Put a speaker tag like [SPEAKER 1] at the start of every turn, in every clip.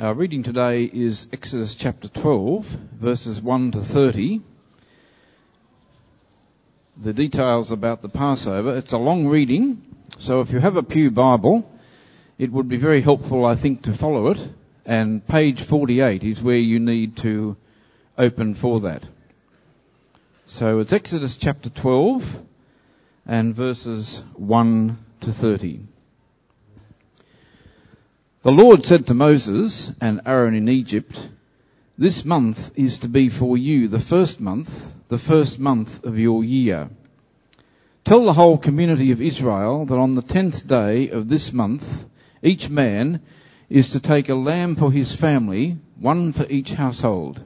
[SPEAKER 1] Our reading today is Exodus chapter 12, verses 1 to 30. The details about the Passover. It's a long reading, so if you have a Pew Bible, it would be very helpful, I think, to follow it. And page 48 is where you need to open for that. So it's Exodus chapter 12 and verses 1 to 30. The Lord said to Moses and Aaron in Egypt, This month is to be for you the first month, the first month of your year. Tell the whole community of Israel that on the tenth day of this month, each man is to take a lamb for his family, one for each household.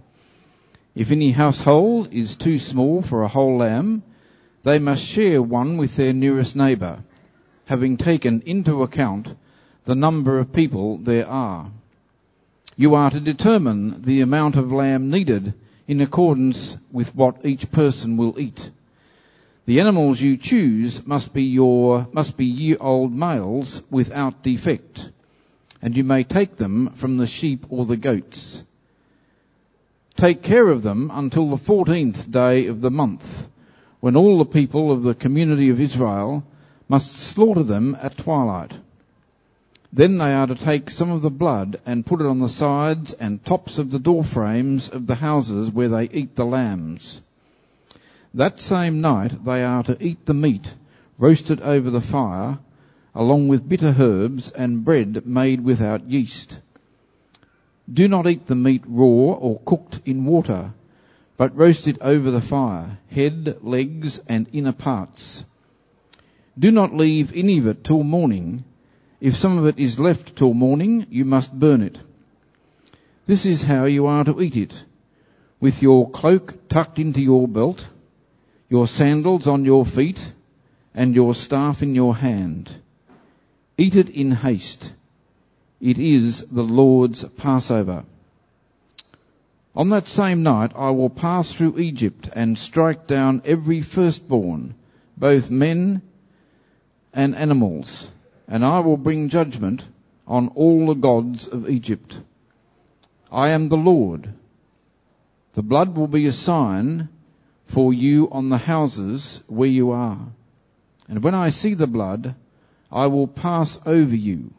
[SPEAKER 1] If any household is too small for a whole lamb, they must share one with their nearest neighbour, having taken into account the number of people there are. You are to determine the amount of lamb needed in accordance with what each person will eat. The animals you choose must be your, must be year old males without defect, and you may take them from the sheep or the goats. Take care of them until the fourteenth day of the month, when all the people of the community of Israel must slaughter them at twilight. Then they are to take some of the blood and put it on the sides and tops of the door frames of the houses where they eat the lambs. That same night they are to eat the meat roasted over the fire along with bitter herbs and bread made without yeast. Do not eat the meat raw or cooked in water, but roast it over the fire, head, legs and inner parts. Do not leave any of it till morning if some of it is left till morning, you must burn it. This is how you are to eat it. With your cloak tucked into your belt, your sandals on your feet, and your staff in your hand. Eat it in haste. It is the Lord's Passover. On that same night I will pass through Egypt and strike down every firstborn, both men and animals, and I will bring judgment on all the gods of Egypt. I am the Lord. The blood will be a sign for you on the houses where you are. And when I see the blood, I will pass over you.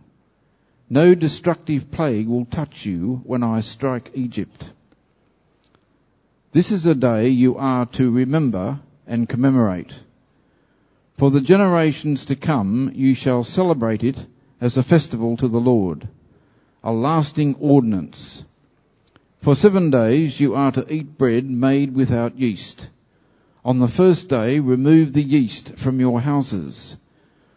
[SPEAKER 1] No destructive plague will touch you when I strike Egypt. This is a day you are to remember and commemorate. For the generations to come you shall celebrate it as a festival to the Lord, a lasting ordinance. For seven days you are to eat bread made without yeast. On the first day remove the yeast from your houses.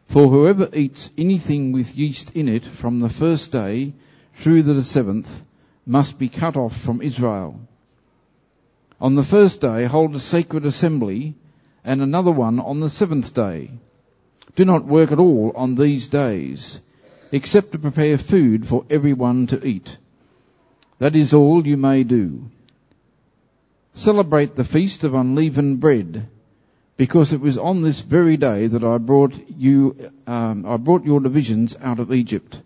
[SPEAKER 1] For whoever eats anything with yeast in it from the first day through the seventh must be cut off from Israel. On the first day hold a sacred assembly and another one on the seventh day. Do not work at all on these days, except to prepare food for everyone to eat. That is all you may do. Celebrate the feast of unleavened bread, because it was on this very day that I brought you, um, I brought your divisions out of Egypt.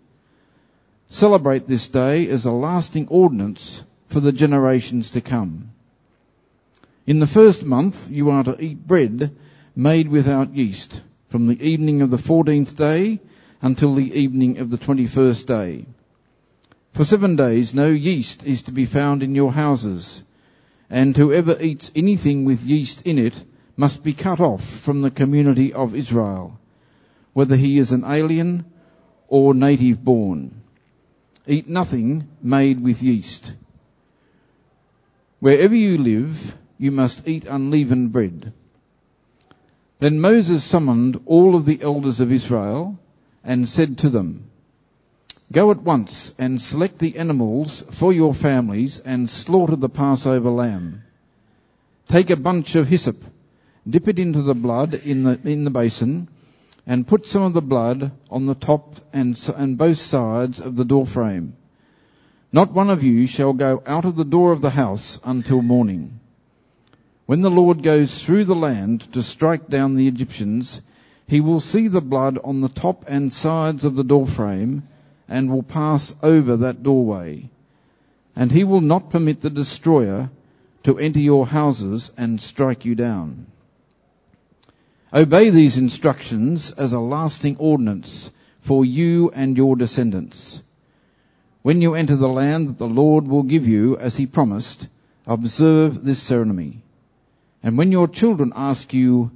[SPEAKER 1] Celebrate this day as a lasting ordinance for the generations to come. In the first month you are to eat bread made without yeast from the evening of the fourteenth day until the evening of the twenty-first day. For seven days no yeast is to be found in your houses, and whoever eats anything with yeast in it must be cut off from the community of Israel, whether he is an alien or native born. Eat nothing made with yeast. Wherever you live, you must eat unleavened bread. Then Moses summoned all of the elders of Israel and said to them, Go at once and select the animals for your families and slaughter the Passover lamb. Take a bunch of hyssop, dip it into the blood in the, in the basin, and put some of the blood on the top and, and both sides of the door frame. Not one of you shall go out of the door of the house until morning. When the Lord goes through the land to strike down the Egyptians, he will see the blood on the top and sides of the doorframe and will pass over that doorway. and he will not permit the destroyer to enter your houses and strike you down. Obey these instructions as a lasting ordinance for you and your descendants. When you enter the land that the Lord will give you as he promised, observe this ceremony. And when your children ask you,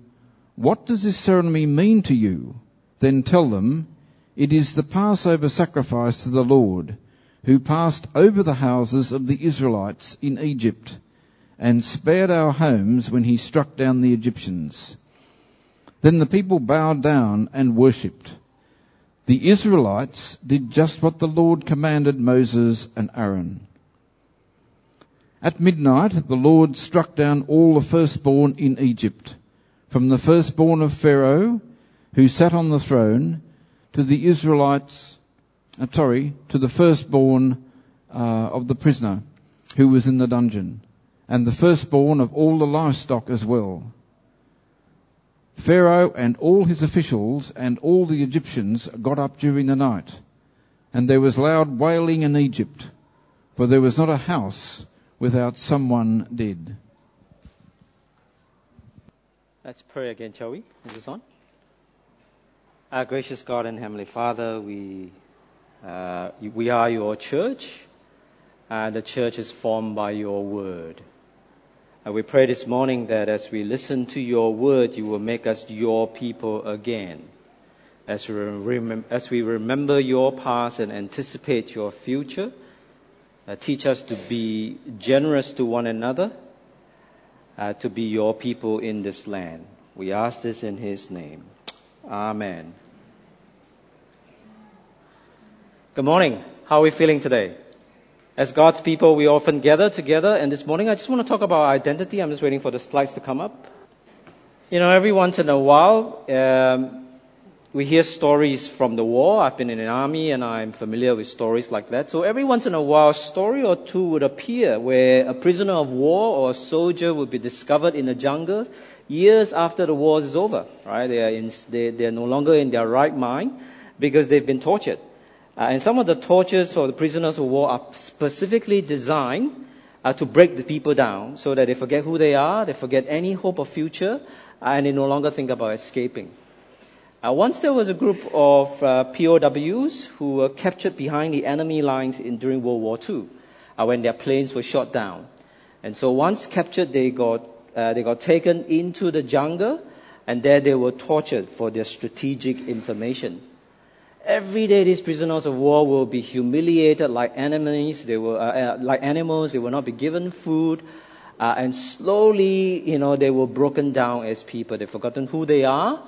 [SPEAKER 1] what does this ceremony mean to you? Then tell them, it is the Passover sacrifice to the Lord, who passed over the houses of the Israelites in Egypt and spared our homes when he struck down the Egyptians. Then the people bowed down and worshipped. The Israelites did just what the Lord commanded Moses and Aaron. At midnight, the Lord struck down all the firstborn in Egypt, from the firstborn of Pharaoh, who sat on the throne, to the Israelites, uh, sorry, to the firstborn uh, of the prisoner who was in the dungeon, and the firstborn of all the livestock as well. Pharaoh and all his officials and all the Egyptians got up during the night, and there was loud wailing in Egypt, for there was not a house without someone dead.
[SPEAKER 2] Let's pray again, shall we? Is this on? Our gracious God and Heavenly Father, we, uh, we are your church, and the church is formed by your word. And we pray this morning that as we listen to your word, you will make us your people again. As we remember your past and anticipate your future, uh, teach us to be generous to one another, uh, to be your people in this land. We ask this in his name. Amen. Good morning. How are we feeling today? As God's people, we often gather together, and this morning I just want to talk about identity. I'm just waiting for the slides to come up. You know, every once in a while, um, we hear stories from the war. I've been in an army and I'm familiar with stories like that. So every once in a while, a story or two would appear where a prisoner of war or a soldier would be discovered in the jungle years after the war is over, right? They are, in, they, they are no longer in their right mind because they've been tortured. Uh, and some of the tortures for the prisoners of war are specifically designed uh, to break the people down so that they forget who they are, they forget any hope of future, uh, and they no longer think about escaping. Uh, once there was a group of uh, POWs who were captured behind the enemy lines in, during World War II uh, when their planes were shot down. And so once captured, they got, they got taken into the jungle and there they were tortured for their strategic information. Every day, these prisoners of war will be humiliated like enemies. They will, uh, uh, like animals. They will not be given food, uh, and slowly, you know, they were broken down as people. They've forgotten who they are, uh,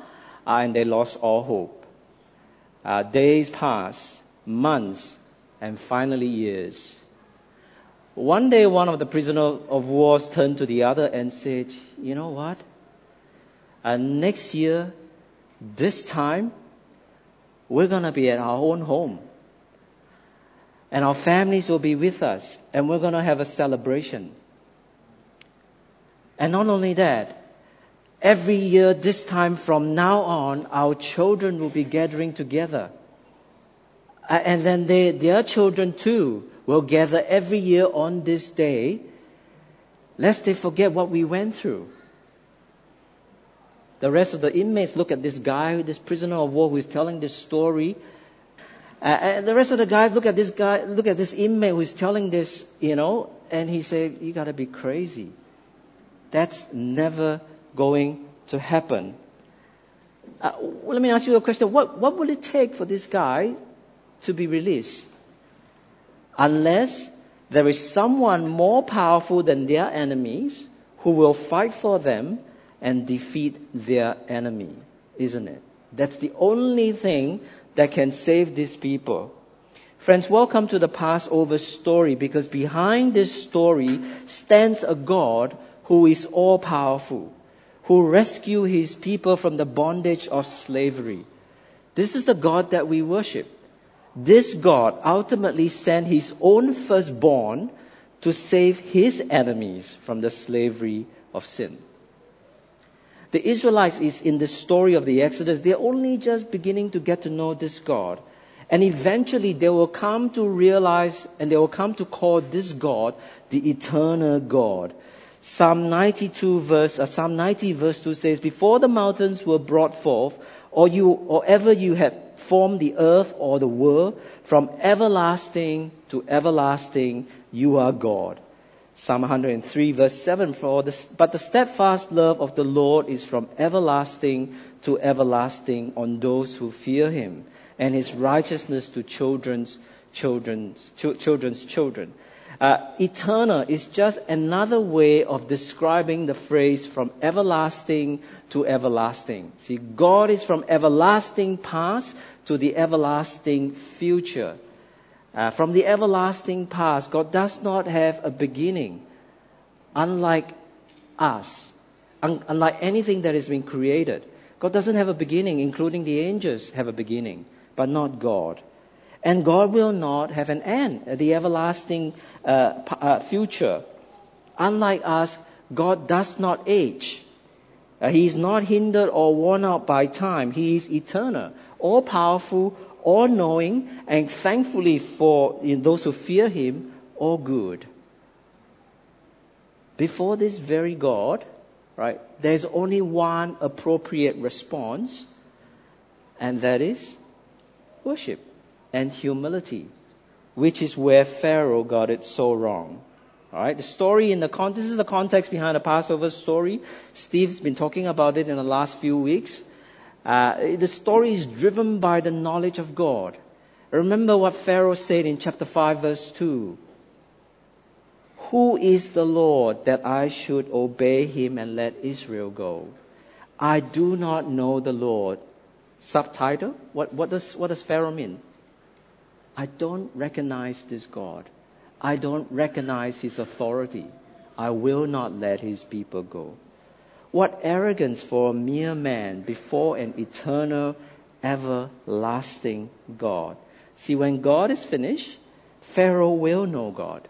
[SPEAKER 2] and they lost all hope. Uh, days pass, months, and finally years. One day, one of the prisoners of war turned to the other and said, "You know what? Uh, next year, this time." we're going to be at our own home. And our families will be with us. And we're going to have a celebration. And not only that, every year, this time from now on, our children will be gathering together. And then they, their children too will gather every year on this day, lest they forget what we went through. The rest of the inmates look at this guy, this prisoner of war who is telling this story. Uh, and the rest of the guys look at this guy, look at this inmate who is telling this, you know, and he said, you gotta be crazy. That's never going to happen. Uh, let me ask you a question. What, what will it take for this guy to be released? Unless there is someone more powerful than their enemies who will fight for them and defeat their enemy, isn't it? That's the only thing that can save these people. Friends, welcome to the Passover story because behind this story stands a God who is all powerful, who rescue his people from the bondage of slavery. This is the God that we worship. This God ultimately sent his own firstborn to save his enemies from the slavery of sin. The Israelites is in the story of the Exodus, they're only just beginning to get to know this God. And eventually they will come to realize and they will come to call this God the eternal God. Psalm 92 verse, uh, Psalm 90 verse 2 says, Before the mountains were brought forth, or you, or ever you had formed the earth or the world, from everlasting to everlasting, you are God. Psalm 103 verse 7, For the, but the steadfast love of the Lord is from everlasting to everlasting on those who fear him, and his righteousness to children's children's, ch- children's children. Uh, eternal is just another way of describing the phrase from everlasting to everlasting. See, God is from everlasting past to the everlasting future. Uh, from the everlasting past, God does not have a beginning, unlike us, un- unlike anything that has been created. God doesn't have a beginning, including the angels have a beginning, but not God. And God will not have an end, the everlasting uh, uh, future. Unlike us, God does not age. Uh, he is not hindered or worn out by time. He is eternal, all powerful, all knowing, and thankfully for those who fear Him, all good. Before this very God, right, there's only one appropriate response, and that is worship and humility, which is where Pharaoh got it so wrong. All right, the story in the con- this is the context behind the Passover story. Steve's been talking about it in the last few weeks. Uh, the story is driven by the knowledge of God. Remember what Pharaoh said in chapter 5 verse 2. Who is the Lord that I should obey him and let Israel go? I do not know the Lord. Subtitle? What, what, does, what does Pharaoh mean? I don't recognize this God. I don't recognize his authority. I will not let his people go. What arrogance for a mere man before an eternal, everlasting God. See, when God is finished, Pharaoh will know God,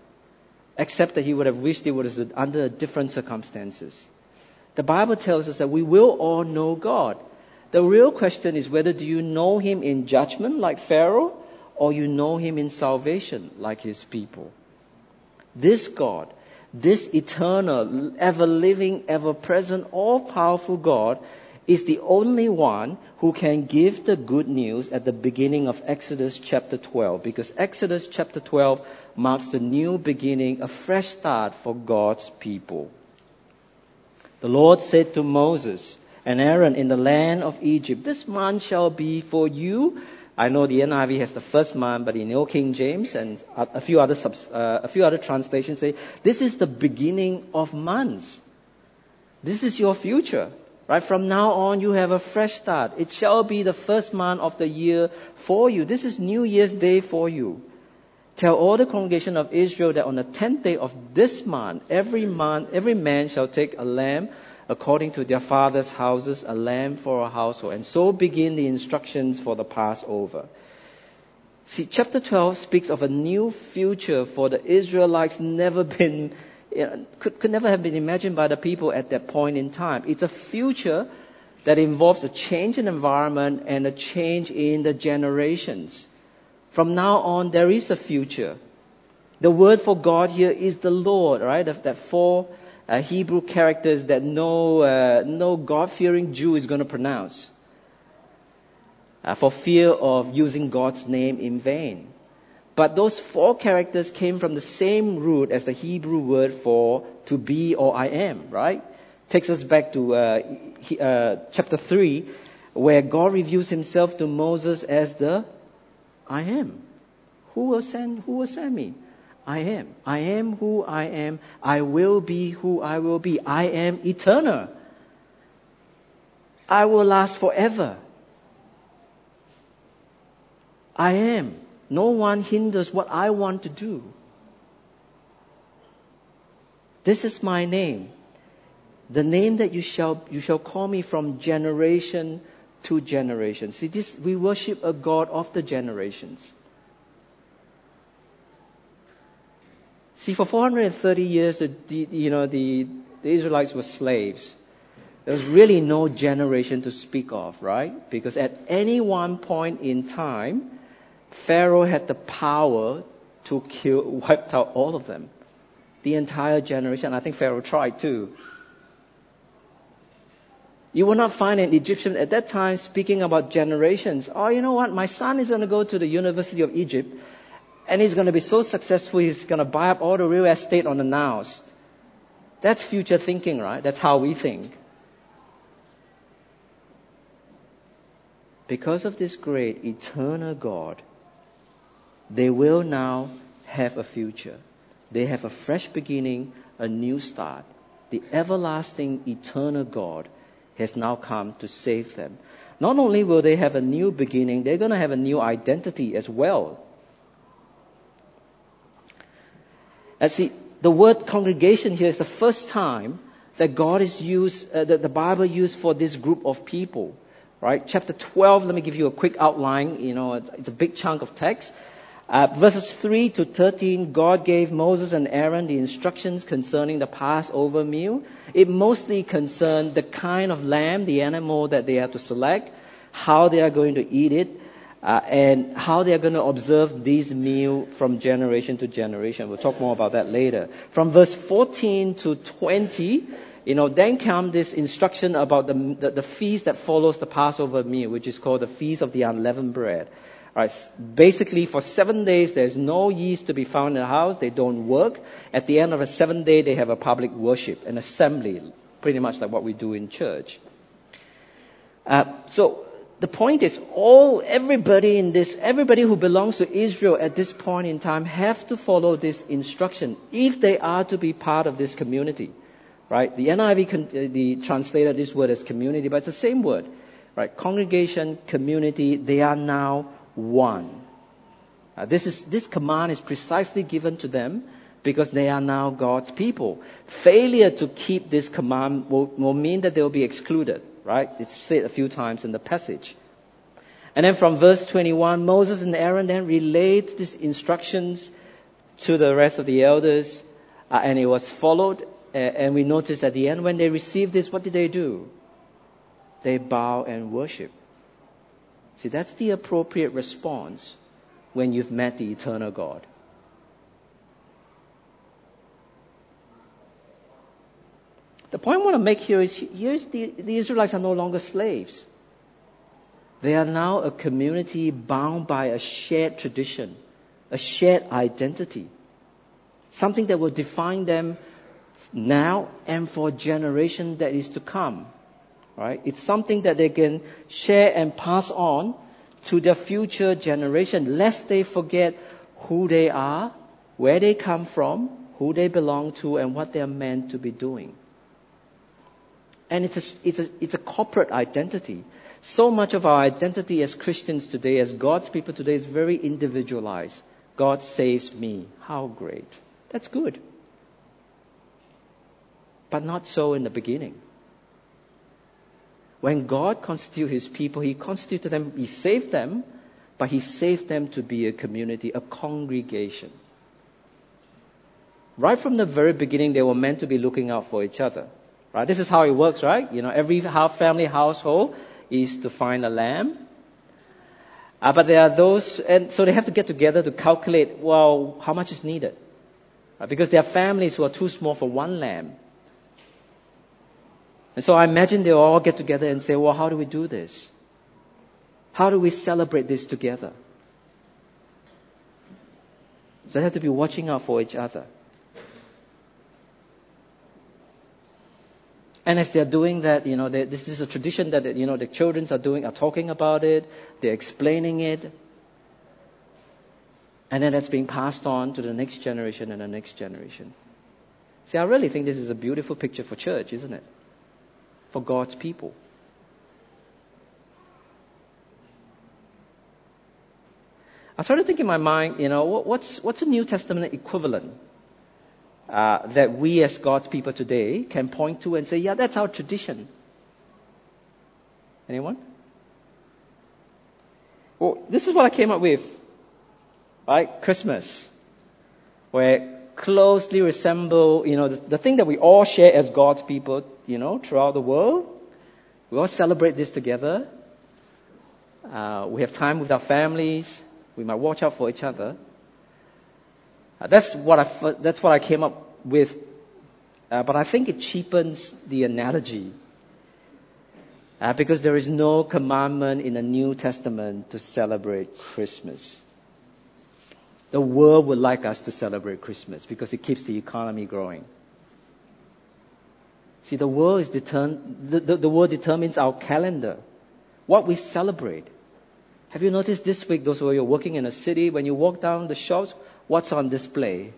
[SPEAKER 2] except that he would have wished it was under different circumstances. The Bible tells us that we will all know God. The real question is whether do you know him in judgment like Pharaoh or you know him in salvation like his people. This God, this eternal, ever living, ever present, all powerful God is the only one who can give the good news at the beginning of Exodus chapter 12 because Exodus chapter 12 marks the new beginning, a fresh start for God's people. The Lord said to Moses and Aaron in the land of Egypt, This man shall be for you I know the NIV has the first month, but in Old King James and a few other subs, uh, a few other translations say this is the beginning of months. This is your future. Right? From now on, you have a fresh start. It shall be the first month of the year for you. This is New Year's Day for you. Tell all the congregation of Israel that on the tenth day of this month, every month, every man shall take a lamb according to their father's houses, a lamb for a household. And so begin the instructions for the Passover. See, chapter 12 speaks of a new future for the Israelites never been, could, could never have been imagined by the people at that point in time. It's a future that involves a change in environment and a change in the generations. From now on, there is a future. The word for God here is the Lord, right? That four uh, Hebrew characters that no, uh, no God-fearing Jew is going to pronounce uh, for fear of using God's name in vain. But those four characters came from the same root as the Hebrew word for to be or I am, right? Takes us back to uh, uh, chapter 3, where God reveals himself to Moses as the I am. Who will send, who will send me? I am. I am who I am. I will be who I will be. I am eternal. I will last forever. I am. No one hinders what I want to do. This is my name. The name that you shall, you shall call me from generation to generation. See, this, we worship a God of the generations. See, for 430 years, the, the, you know, the, the Israelites were slaves. There was really no generation to speak of, right? Because at any one point in time, Pharaoh had the power to kill, wipe out all of them. The entire generation. I think Pharaoh tried too. You will not find an Egyptian at that time speaking about generations. Oh, you know what? My son is going to go to the University of Egypt and he's going to be so successful, he's going to buy up all the real estate on the Niles. That's future thinking, right? That's how we think. Because of this great eternal God, they will now have a future. They have a fresh beginning, a new start. The everlasting, eternal God has now come to save them. Not only will they have a new beginning, they're going to have a new identity as well. And see, the word congregation here is the first time that God is used, uh, that the Bible used for this group of people. Right? Chapter 12, let me give you a quick outline. You know, it's, it's a big chunk of text. Uh, verses 3 to 13, God gave Moses and Aaron the instructions concerning the Passover meal. It mostly concerned the kind of lamb, the animal that they have to select, how they are going to eat it, uh, and how they are going to observe this meal from generation to generation. We'll talk more about that later. From verse 14 to 20, you know, then come this instruction about the, the, the feast that follows the Passover meal, which is called the Feast of the Unleavened Bread. Right. Basically, for seven days, there's no yeast to be found in the house. They don't work. At the end of a seven day, they have a public worship, an assembly, pretty much like what we do in church. Uh, so the point is, all everybody in this, everybody who belongs to Israel at this point in time, have to follow this instruction if they are to be part of this community. Right? The NIV uh, the translated this word as community, but it's the same word. Right? Congregation, community, they are now one. Uh, this, is, this command is precisely given to them because they are now God's people. Failure to keep this command will, will mean that they will be excluded, right? It's said a few times in the passage. And then from verse 21, Moses and Aaron then relate these instructions to the rest of the elders, uh, and it was followed. Uh, and we notice at the end, when they received this, what did they do? They bow and worship. See, that's the appropriate response when you've met the eternal God. The point I want to make here is here's the, the Israelites are no longer slaves. They are now a community bound by a shared tradition, a shared identity, something that will define them now and for a generation that is to come. Right? It's something that they can share and pass on to their future generation, lest they forget who they are, where they come from, who they belong to, and what they are meant to be doing. And it's a, it's a, it's a corporate identity. So much of our identity as Christians today, as God's people today, is very individualized. God saves me. How great. That's good. But not so in the beginning. When God constituted his people, he constituted them, he saved them, but he saved them to be a community, a congregation. Right from the very beginning, they were meant to be looking out for each other. Right? This is how it works, right? You know, every half family household is to find a lamb. Uh, but there are those, and so they have to get together to calculate, well, how much is needed. Right? Because there are families who are too small for one lamb. And so I imagine they all get together and say, well, how do we do this? How do we celebrate this together? So they have to be watching out for each other. And as they're doing that, you know, this is a tradition that, you know, the children are doing, are talking about it, they're explaining it. And then that's being passed on to the next generation and the next generation. See, I really think this is a beautiful picture for church, isn't it? for God's people. I try to think in my mind, you know, what's, what's a New Testament equivalent uh, that we as God's people today can point to and say, yeah, that's our tradition. Anyone? Well, this is what I came up with. Right? Christmas. Where closely resemble, you know, the, the thing that we all share as God's people, you know, throughout the world. We all celebrate this together. Uh, we have time with our families. We might watch out for each other. Uh, that's what I, that's what I came up with. Uh, but I think it cheapens the analogy. Uh, because there is no commandment in the New Testament to celebrate Christmas. The world would like us to celebrate Christmas because it keeps the economy growing. See, the world is determined, the, the, the world determines our calendar, what we celebrate. Have you noticed this week, those who are working in a city, when you walk down the shops, what's on display?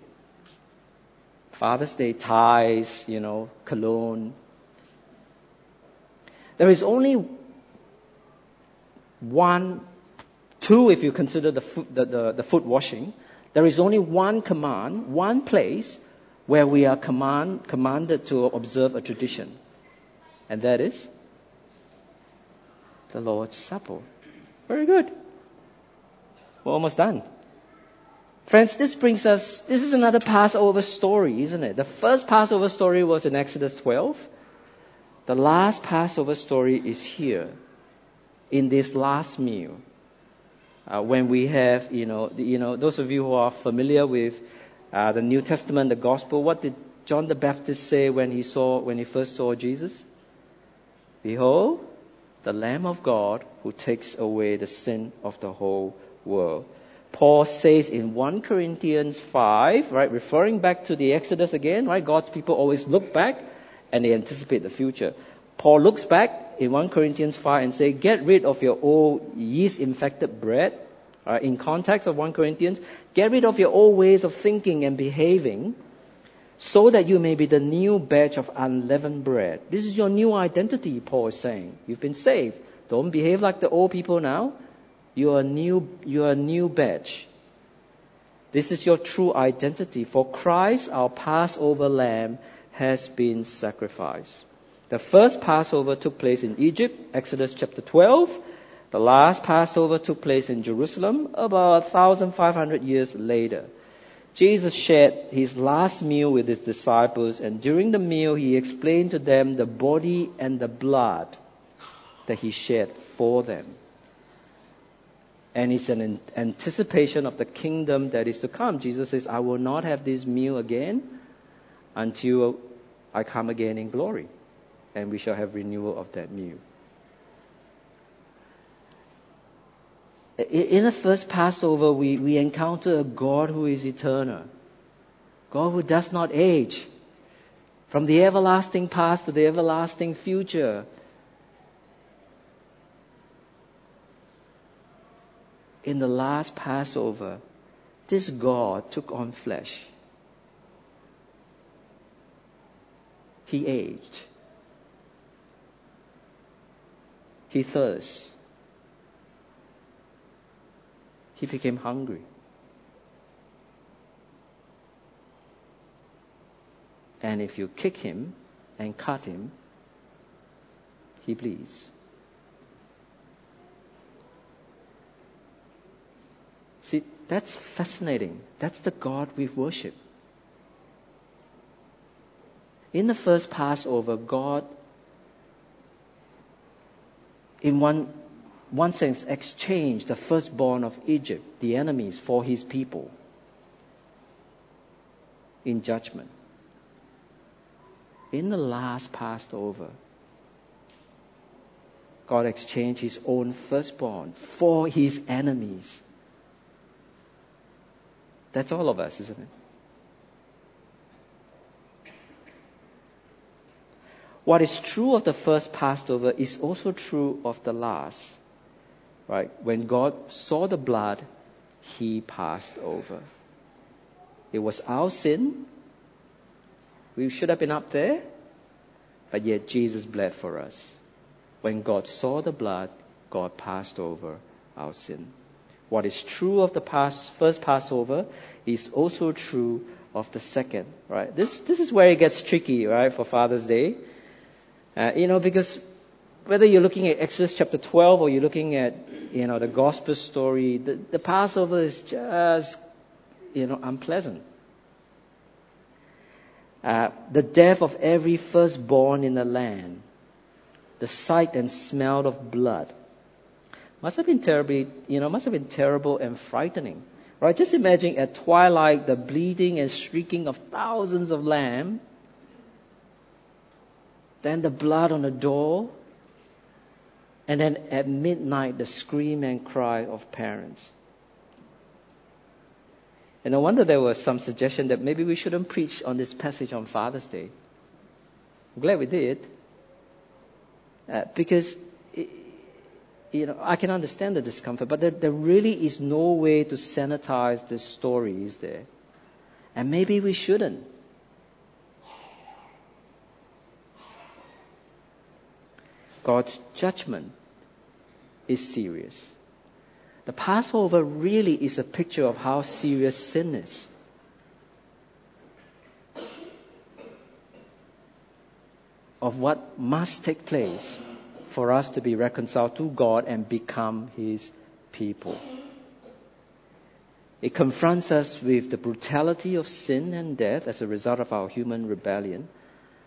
[SPEAKER 2] Father's Day ties, you know, cologne. There is only one, two if you consider the foot, the, the, the foot washing. There is only one command, one place where we are command, commanded to observe a tradition. And that is the Lord's Supper. Very good. We're almost done. Friends, this brings us, this is another Passover story, isn't it? The first Passover story was in Exodus 12. The last Passover story is here in this last meal. Uh, when we have, you know, you know, those of you who are familiar with uh, the New Testament, the Gospel, what did John the Baptist say when he saw, when he first saw Jesus? Behold, the Lamb of God who takes away the sin of the whole world. Paul says in 1 Corinthians 5, right, referring back to the Exodus again, right, God's people always look back and they anticipate the future. Paul looks back in 1 Corinthians 5 and say, get rid of your old yeast-infected bread. Right, in context of 1 Corinthians, get rid of your old ways of thinking and behaving so that you may be the new batch of unleavened bread. This is your new identity, Paul is saying. You've been saved. Don't behave like the old people now. You are a new, you are a new batch. This is your true identity. For Christ, our Passover lamb, has been sacrificed. The first Passover took place in Egypt, Exodus chapter 12. The last Passover took place in Jerusalem about 1,500 years later. Jesus shared his last meal with his disciples, and during the meal, he explained to them the body and the blood that he shed for them. And it's an anticipation of the kingdom that is to come. Jesus says, I will not have this meal again until I come again in glory, and we shall have renewal of that meal. In the first Passover, we, we encounter a God who is eternal, God who does not age. From the everlasting past to the everlasting future. In the last Passover, this God took on flesh. He aged. He thirsted. He became hungry. And if you kick him and cut him, he bleeds. See, that's fascinating. That's the God we worship. In the first Passover, God, in one, one sense, exchanged the firstborn of Egypt, the enemies, for his people in judgment. In the last Passover, God exchanged his own firstborn for his enemies. That's all of us, isn't it? What is true of the first Passover is also true of the last. Right? When God saw the blood, He passed over. It was our sin. We should have been up there, but yet Jesus bled for us. When God saw the blood, God passed over our sin. What is true of the past, first Passover is also true of the second, right? This, this is where it gets tricky, right, for Father's Day. Uh, you know, because whether you're looking at Exodus chapter 12 or you're looking at, you know, the gospel story, the, the Passover is just, you know, unpleasant. Uh, the death of every firstborn in the land, the sight and smell of blood, Must have been terribly, you know, must have been terrible and frightening. Right? Just imagine at twilight the bleating and shrieking of thousands of lambs, then the blood on the door, and then at midnight the scream and cry of parents. And no wonder there was some suggestion that maybe we shouldn't preach on this passage on Father's Day. I'm glad we did. Uh, because you know, I can understand the discomfort, but there, there really is no way to sanitize this story, is there? And maybe we shouldn't. God's judgment is serious. The Passover really is a picture of how serious sin is. Of what must take place for us to be reconciled to God and become His people. It confronts us with the brutality of sin and death as a result of our human rebellion.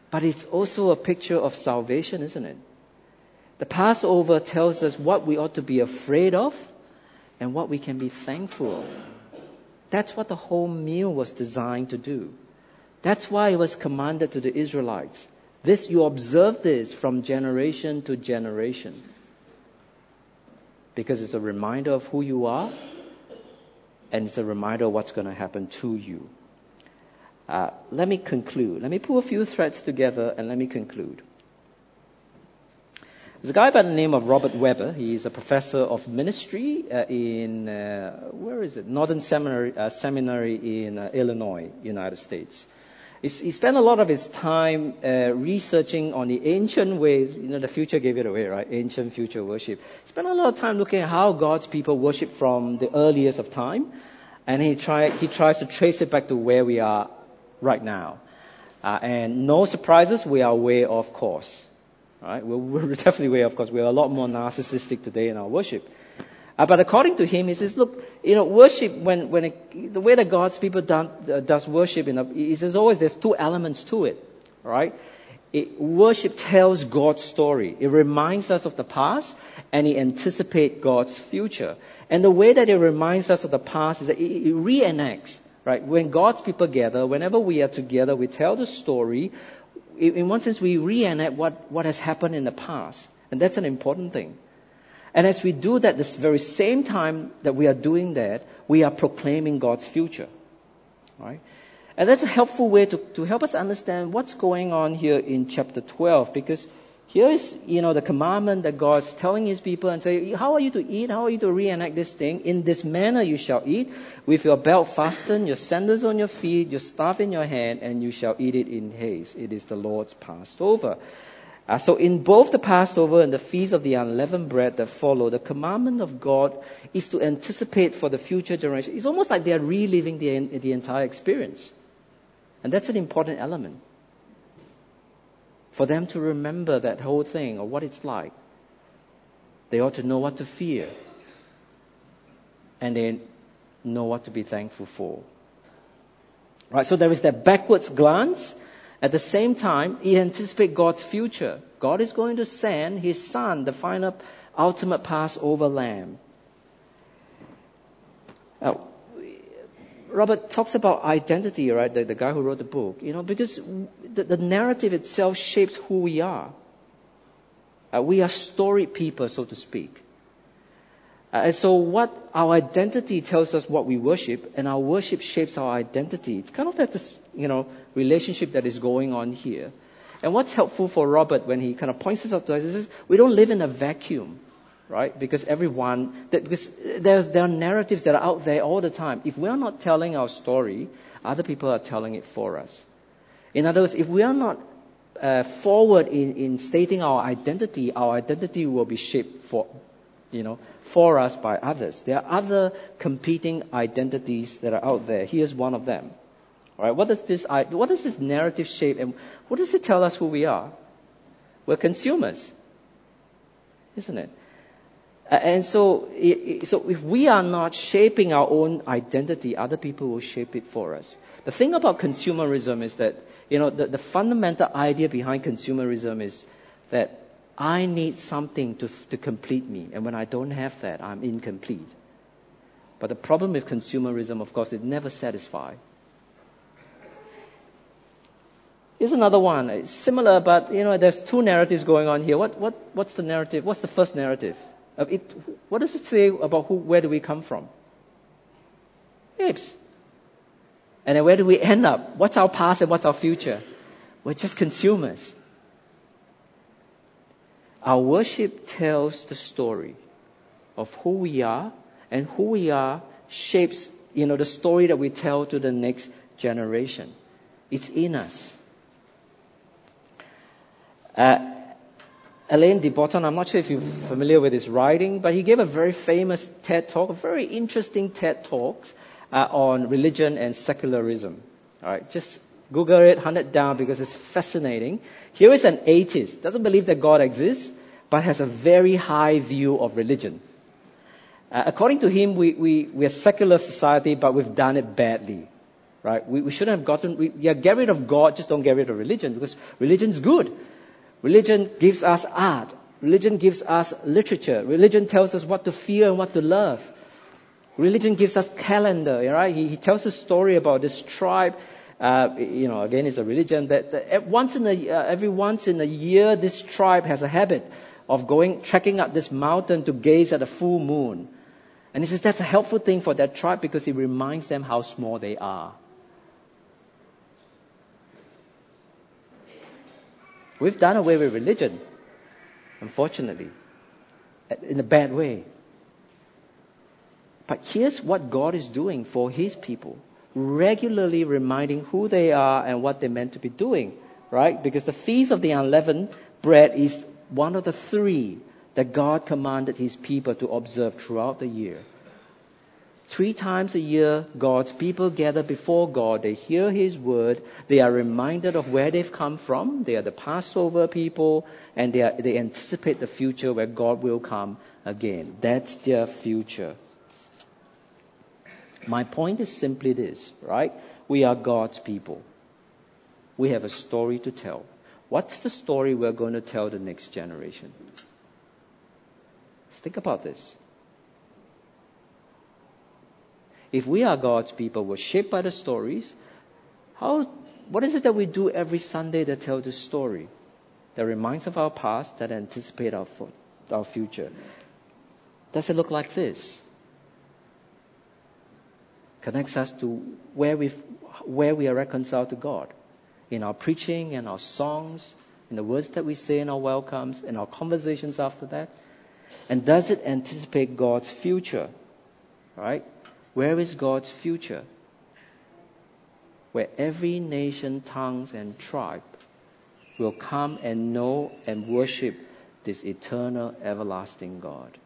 [SPEAKER 2] But it's also a picture of salvation, isn't it? The Passover tells us what we ought to be afraid of and what we can be thankful of. That's what the whole meal was designed to do. That's why it was commanded to the Israelites. This, you observe this from generation to generation. Because it's a reminder of who you are, and it's a reminder of what's going to happen to you. Uh, let me conclude. Let me pull a few threads together and let me conclude. There's a guy by the name of Robert Webber. He's a professor of ministry uh, in, uh, where is it? Northern Seminary, uh, Seminary in uh, Illinois, United States he spent a lot of his time uh, researching on the ancient ways. You know, the future gave it away, right? Ancient future worship. Spent a lot of time looking at how God's people worship from the earliest of time, and he try he tries to trace it back to where we are right now. Uh, and no surprises, we are way off course. Right? We're, we're definitely way off course. We're a lot more narcissistic today in our worship. Uh, but according to him, he says, look, you know, worship, when, when it, the way that God's people done, uh, does worship, in a, he says always there's two elements to it, right? It, worship tells God's story. It reminds us of the past and it anticipates God's future. And the way that it reminds us of the past is that it, it reenacts, right? When God's people gather, whenever we are together, we tell the story. In one sense, we reenact what, what has happened in the past. And that's an important thing. And as we do that, this very same time that we are doing that, we are proclaiming God's future. Right? And that's a helpful way to, to help us understand what's going on here in chapter 12 because here is, you know, the commandment that God's telling his people and say, how are you to eat? How are you to reenact this thing? In this manner you shall eat, with your belt fastened, your sandals on your feet, your staff in your hand, and you shall eat it in haste. It is the Lord's Passover. Uh, so in both the Passover and the Feast of the Unleavened Bread that follow, the commandment of God is to anticipate for the future generation. It's almost like they are reliving the, the entire experience. And that's an important element. For them to remember that whole thing or what it's like. They ought to know what to fear. And they know what to be thankful for. Right, so there is that backwards glance at the same time, he anticipates God's future. God is going to send his son, the final, ultimate Passover lamb. Now, Robert talks about identity, right? The, the, guy who wrote the book, you know, because the, the narrative itself shapes who we are. Uh, we are storied people, so to speak. Uh, and so what our identity tells us what we worship, and our worship shapes our identity. It's kind of that this, you know, relationship that is going on here. And what's helpful for Robert when he kind of points this out to us is we don't live in a vacuum, right? Because everyone, that, because there's, there are narratives that are out there all the time. If we are not telling our story, other people are telling it for us. In other words, if we are not uh, forward in, in stating our identity, our identity will be shaped for, you know, for us by others. There are other competing identities that are out there. Here's one of them. All right, what does this what does this narrative shape and what does it tell us who we are? We're consumers, isn't it? And so, so if we are not shaping our own identity, other people will shape it for us. The thing about consumerism is that, you know, the, the fundamental idea behind consumerism is that I need something to, to complete me. And when I don't have that, I'm incomplete. But the problem with consumerism, of course, it never satisfies. Here's another one. It's similar, but you know, there's two narratives going on here. What, what, what's the narrative? What's the first narrative? It, what does it say about who, where do we come from? Apes. And then where do we end up? What's our past and what's our future? We're just consumers. Our worship tells the story of who we are, and who we are shapes, you know, the story that we tell to the next generation. It's in us. Uh, Alain de Botton, I'm not sure if you're familiar with his writing, but he gave a very famous TED talk, a very interesting TED talk uh, on religion and secularism. All right, just Google it, hunt it down because it's fascinating. Here is an atheist, doesn't believe that God exists, but has a very high view of religion. Uh, according to him, we, we, we're a secular society, but we've done it badly. Right? We, we shouldn't have gotten, we, yeah, get rid of God, just don't get rid of religion because religion's good. Religion gives us art. Religion gives us literature. Religion tells us what to fear and what to love. Religion gives us calendar, right? He, he tells a story about this tribe. Uh, you know, again, it's a religion that, that once in a, uh, every once in a year, this tribe has a habit of going, trekking up this mountain to gaze at the full moon. And he says that's a helpful thing for that tribe because it reminds them how small they are. We've done away with religion, unfortunately, in a bad way. But here's what God is doing for His people regularly reminding who they are and what they're meant to be doing, right? Because the Feast of the Unleavened Bread is one of the three that God commanded His people to observe throughout the year. Three times a year, God's people gather before God. They hear His word. They are reminded of where they've come from. They are the Passover people, and they, are, they anticipate the future where God will come again. That's their future. My point is simply this, right? We are God's people. We have a story to tell. What's the story we're going to tell the next generation? Let's think about this. If we are God's people, we're shaped by the stories. How, what is it that we do every Sunday that tells the story? That reminds of our past, that anticipate our, our future. Does it look like this? Connects us to where we where we are reconciled to God. In our preaching and our songs, in the words that we say in our welcomes, in our conversations after that. And does it anticipate God's future? Right? Where is God's future? Where every nation, tongues, and tribe will come and know and worship this eternal, everlasting God.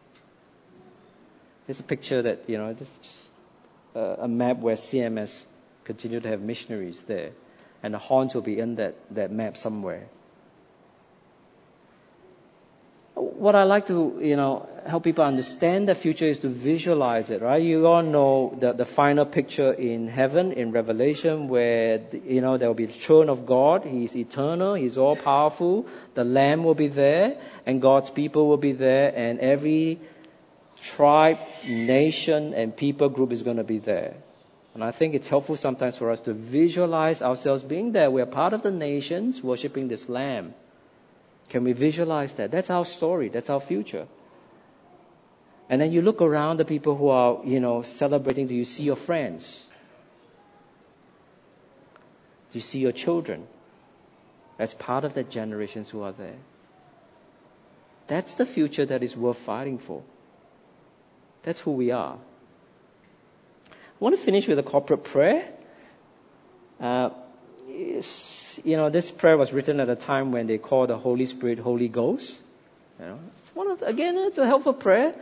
[SPEAKER 2] Here's a picture that, you know, just a map where CMS continue to have missionaries there. And the horns will be in that, that map somewhere. what I like to, you know, help people understand the future is to visualize it, right? You all know the, the final picture in heaven, in Revelation, where, you know, there will be the throne of God. He's eternal. He's all powerful. The Lamb will be there, and God's people will be there, and every tribe, nation, and people group is going to be there. And I think it's helpful sometimes for us to visualize ourselves being there. We're part of the nations worshiping this Lamb. Can we visualize that? That's our story. That's our future. And then you look around the people who are, you know, celebrating. Do you see your friends? Do you see your children? That's part of the generations who are there. That's the future that is worth fighting for. That's who we are. I want to finish with a corporate prayer. Uh, you know, this prayer was written at a time when they called the Holy Spirit Holy Ghost. You know, it's one of, again, it's a helpful prayer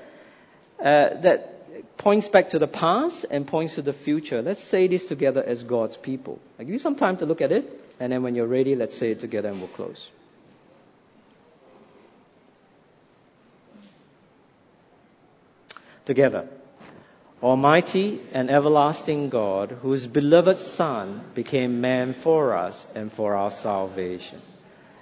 [SPEAKER 2] uh, that points back to the past and points to the future. Let's say this together as God's people. I'll give you some time to look at it, and then when you're ready, let's say it together and we'll close. Together. Almighty and everlasting God, whose beloved Son became man for us and for our salvation.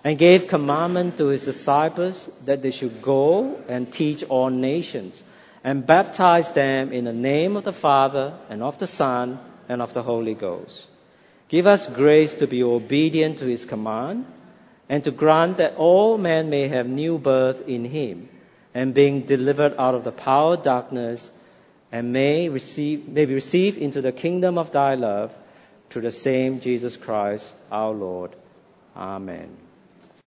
[SPEAKER 2] and gave commandment to his disciples that they should go and teach all nations and baptize them in the name of the Father and of the Son and of the Holy Ghost. Give us grace to be obedient to his command and to grant that all men may have new birth in him and being delivered out of the power of darkness and may receive, may be received into the kingdom of thy love through the same Jesus Christ our Lord. Amen.